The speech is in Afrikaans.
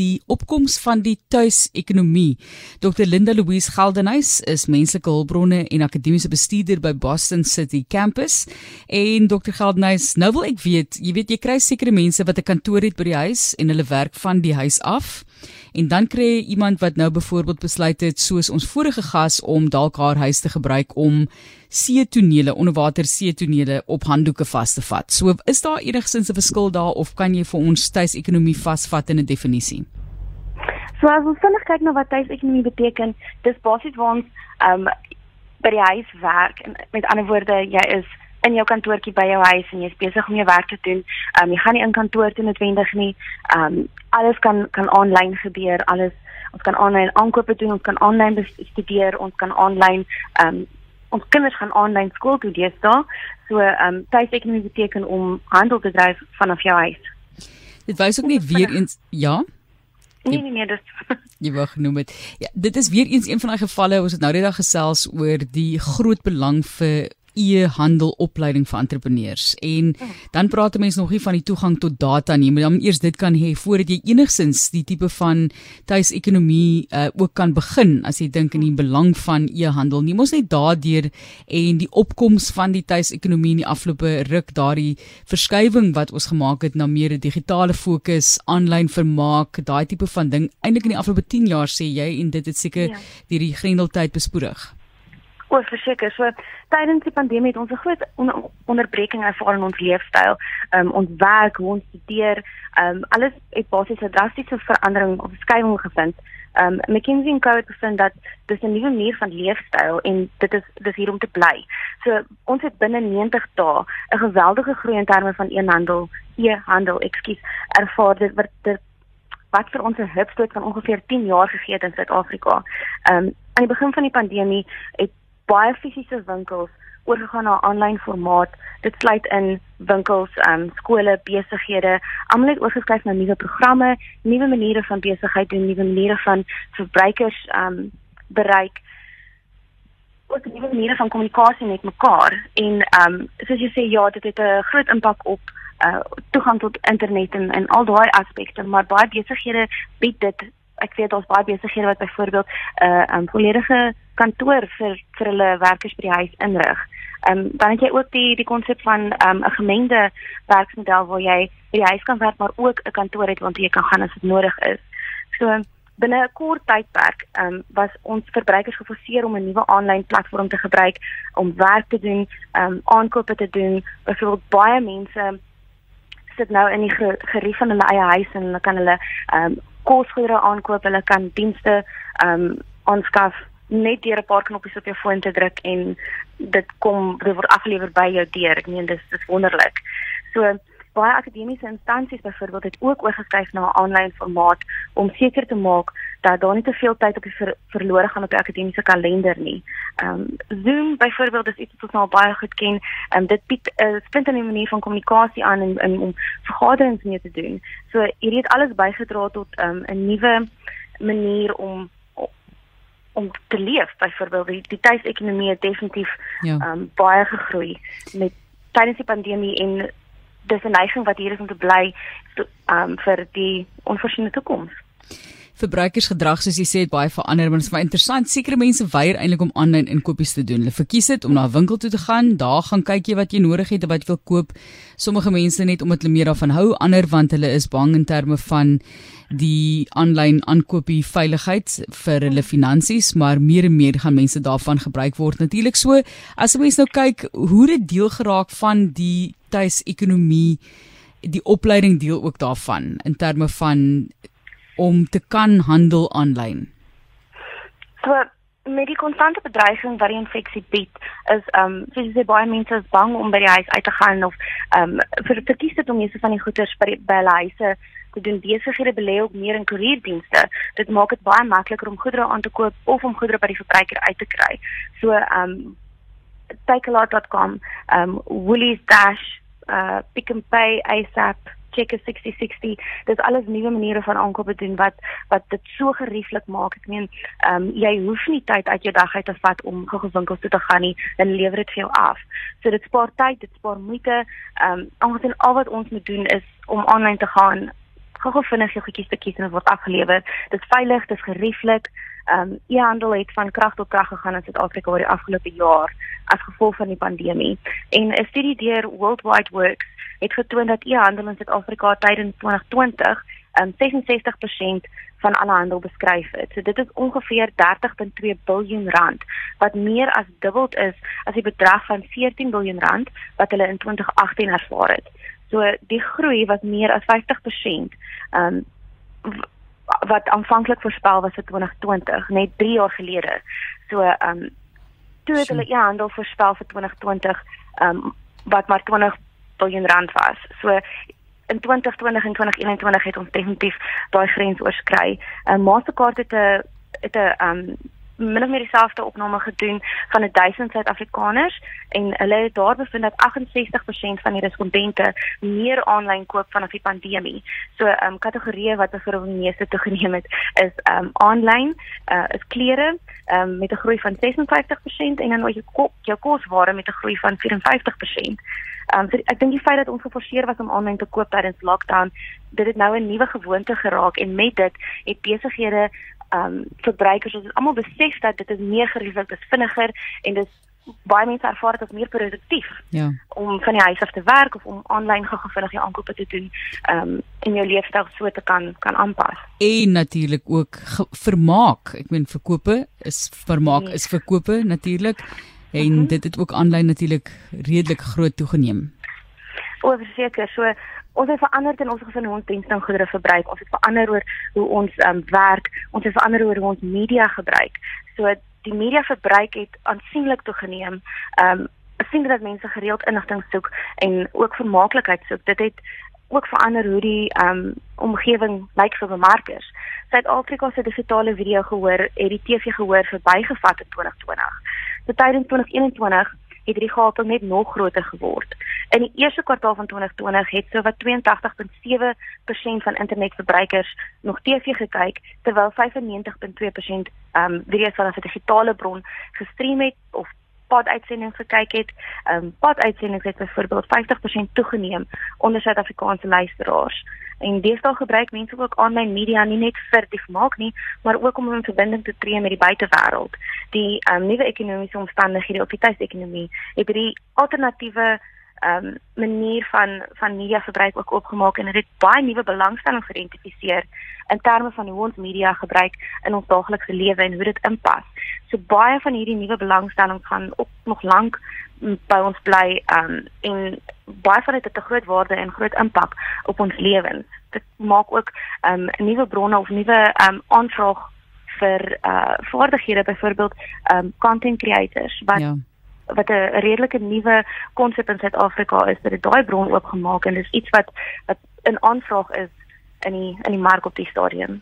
die opkoms van die tuisekonomie. Dr Linda Louise Geldenhuys is menslike hulpbronne en akademiese bestuurder by Boston City Campus. En Dr Geldenhuys, nou wil ek weet, jy weet jy kry sekere mense wat 'n kantoor het by die huis en hulle werk van die huis af. En dan kry jy iemand wat nou byvoorbeeld besluit het soos ons vorige gas om dalk haar huis te gebruik om see-tonele, onderwater see-tonele op handdoeke vas te vat. So is daar enigsins 'n verskil daar of kan jy vir ons tuisekonomie vasvat in 'n definisie? So as ons vinnig kyk na wat tuisekonomie beteken, dis basies waar ons um by die huis werk en met ander woorde jy is in jou kantoortjie by jou huis en jy's besig om jou werk te doen. Um jy gaan nie in kantoor toe noodwendig nie. Um alles kan kan aanlyn gebeur. Alles ons kan aanlyn aankope doen, ons kan aanlyn studeer, ons kan aanlyn um ons kinders gaan aanlyn skool toe deesdae. So ehm um, tuisekonomie beteken om handel te dryf vanaf jou huis. Dit wys ook net weer eens ja. Nee nee nee, dis jy wou genoem het. Ja, dit is weer eens een van daai gevalle ons het nou net daag gesels oor die groot belang vir e-handel opleiding vir entrepreneurs. En dan praat mense nog nie van die toegang tot data nie, maar dan eers dit kan hê voordat jy enigsins die tipe van tuisekonomie uh, ook kan begin as jy dink in die belang van e-handel. Nie mos net daardeur en die opkoms van die tuisekonomie in die afgelope ruk daardie verskywing wat ons gemaak het na meer 'n digitale fokus, aanlyn vermaak, daai tipe van ding. Eindelik in die afgelope 10 jaar sê jy en dit het seker ja. die grendeltyd bespoedig. Oor verseker, so tydens die pandemie het ons 'n groot on onderbreking ervaar in ons leefstyl. Um ons werk, ons studeer, um alles het basies 'n drastiese verandering of skywing gevind. Um McKinsey & Co het bevind dat dis 'n nuwe manier van leefstyl en dit is dis hier om te bly. So ons het binne 90 dae 'n geweldige groei in terme van e-handel, e-handel, ekskuus, ervaar dit wat dit wat vir ons 'n hupstoot van ongeveer 10 jaar gegee het in Suid-Afrika. Um aan die begin van die pandemie het baie fisiese winkels oorgegaan na aanlyn formaat. Dit sluit in winkels, ehm um, skole, besighede. Almal het oorgeskuif na nuwe programme, nuwe maniere van besigheid doen, nuwe maniere van verbruikers ehm um, bereik. Ook nuwe maniere van kommunikasie met mekaar en ehm um, soos jy sê ja, dit het 'n groot impak op uh toegang tot internet en en al daai aspekte, maar baie besighede bied dit ek weet daar's baie besighede wat byvoorbeeld 'n uh, um, volledige kantoor vir vir hulle werkers by die huis inrig. Ehm um, dan het jy ook die die konsep van 'n um, gemengde werksmodel waar jy by die huis kan werk maar ook 'n kantoor het waar jy kan gaan as dit nodig is. So binne 'n kort tydperk ehm um, was ons verbruikers geforseer om 'n nuwe aanlyn platform te gebruik om werk te doen, ehm um, aankope te doen. Byvoorbeeld baie mense sit nou in die gerief van hulle eie huis en hulle kan hulle ehm um, kosgoedere aankoop, hulle kan dienste ehm um, aanskaf net deur 'n paar knoppies op jou foon te druk en dit kom dit word afgelewer by jou deur. Ek meen dis dis wonderlik. So baie akademiese instansies byvoorbeeld het ook oorgeskuif na 'n aanlyn formaat om seker te maak dat daar nie te veel tyd op die ver, verlore gaan op die akademiese kalender nie. Ehm um, Zoom byvoorbeeld is iets wat ons nou baie goed ken. Ehm um, dit bied 'n uh, splinte manier van kommunikasie aan en, en om vergaderings mee te doen. So hierdie het alles bygedra tot ehm, 'n um, nuwe manier om om te leef byvoorbeeld die, die tuisekonomie het definitief ja. um, baie gegroei met tydens die pandemie en dis 'n neiging wat hier is om te bly um, vir die onvoorsiene toekoms verbruikersgedrag soos jy sê het baie verander maar dit is baie interessant sekere mense weier eintlik om aanlyn inkopies te doen. Hulle verkies dit om na 'n winkel toe te gaan daar gaan kyk jy wat jy nodig het of wat jy wil koop. Sommige mense net omdat hulle meer daarvan hou ander want hulle is bang in terme van die aanlyn aankopie veiligheid vir hulle finansies maar meer en meer gaan mense daarvan gebruik word. Natuurlik so as 'n mens nou kyk hoe dit deel geraak van die tuisekonomie die opleiding deel ook daarvan in terme van om te kan handel aanlyn? So met die konstante bedreiging wat die infeksie bied, is ehm um, soos jy sê baie mense is bang om by die huis uit te gaan of ehm um, vir verkies dit om meeste van die goeder by, by hulle huise te doen besighede belê ook meer in koerierdienste. Dit maak dit baie makliker om goedere aan te koop of om goedere by die verbruiker uit te kry. So ehm um, takealot.com, ehm um, Woolies Dash, uh Pick n Pay ASAP check 6060 dis alles nuwe maniere van aankope doen wat wat dit so gerieflik maak. Ek meen ehm um, jy hoef nie tyd uit jou dag uit te vat om gou winkels toe te gaan nie. Hulle lewer dit vir jou af. So dit spaar tyd dit spaar moeite. Ehm um, aangesien al wat ons moet doen is om aanlyn te gaan gou-gou vinnig jou goedjies te kies en dit word afgelewer. Dit is veilig, dit is gerieflik. Ehm um, e-handel het van krag tot krag gegaan in Suid-Afrika oor die afgelope jaar as gevolg van die pandemie. En 'n studie deur Worldwide Works het getoon dat e-handel in Suid-Afrika tydens 2020 um, 66% van alle handel beskryf het. So dit is ongeveer 30.2 miljard rand wat meer as dubbel is as die bedrag van 14 miljard rand wat hulle in 2018 ervaar het. So die groei was meer as 50%. Um wat aanvanklik voorspel was vir 2020, net 3 jaar gelede. So um toe het hulle ja handel voorspel vir 2020 um wat maar 20 miljard rand was. So in 2020 en 2021 het ons definitief daai grens oorskry. 'n uh, Mastercard het 'n het 'n um min of meer dieselfde opname gedoen van 1000 Suid-Afrikaners en hulle het daar bevind dat 68% van die respondente meer aanlyn koop vanaf die pandemie. So ehm um, kategorieë wat vir die meeste toegeneem het is ehm um, aanlyn, uh, is klere ehm um, met 'n groei van 56% en dan jou kos, jou kosware met 'n groei van 54%. Ehm um, so ek dink die feit dat ons geforseer was om aanlyn te koop tydens lockdown, dit het nou 'n nuwe gewoonte geraak en met dit het besighede ehm um, verbruikers ons almal besef dat dit is meer gerieflik, dit is vinniger en dit baie mense ervaar dit as meer produktief. Ja. Om van die huis af te werk of om aanlyn gou-gou vinnig jou aankope te doen, ehm um, en jou leefstyl so te kan kan aanpas. En natuurlik ook vermaak. Ek meen verkope is vermaak nee. is verkope natuurlik en uh mhm. -huh. dit het ook aanlyn natuurlik redelik groot toegeneem. O, verseker, so ons het verander in ons gesin hoe ons dienste en goedere verbruik. Ons het verander oor hoe ons um, werk. Ons het verander oor hoe ons media gebruik. So die media verbruik het aansienlik toegeneem. Ehm um, sien dat mense gereeld inligting soek en ook vermaaklikheid soek. Dit het ook verander hoe die ehm um, omgewing lyk vir bemarkers. Suid-Afrika se digitale video gehoor het die TV gehoor verbygevat in 2020. So tydens 2021 het die gaping net nog groter geword. In die eerste kwartaal van 2020 het sowat 82.7% van internetverbruikers nog TV gekyk terwyl 95.2% ehm um, video's van 'n digitale bron gestream het of poduitsendings gekyk het. Ehm um, poduitsendings het byvoorbeeld 50% toegeneem onder Suid-Afrikaanse luisteraars. En deesdae gebruik mense ook aanlyn media nie net vir die vermaak nie, maar ook om in verbinding te tree met die buitewêreld. Die um, nuwe ekonomiese omstandighede op die tuisekonomie het hierdie alternatiewe um, manier van van media verbruik ook opgemaak en dit baie nuwe belangstelling geïdentifiseer in terme van hoe ons media gebruik in ons daaglikse lewe en hoe dit inpas. So baie van hierdie nuwe belangstelling gaan ook nog lank by ons bly um, en baie van dit het 'n groot waarde en groot impak op ons lewens. Dit maak ook um, nuwe bronne of nuwe um, aanvraag vir uh vaardighede byvoorbeeld um content creators wat ja wat 'n redelike nuwe konsep in Suid-Afrika is dat dit daai bron oopgemaak en dis iets wat wat in aanvraag is in die in die mark op die stadium.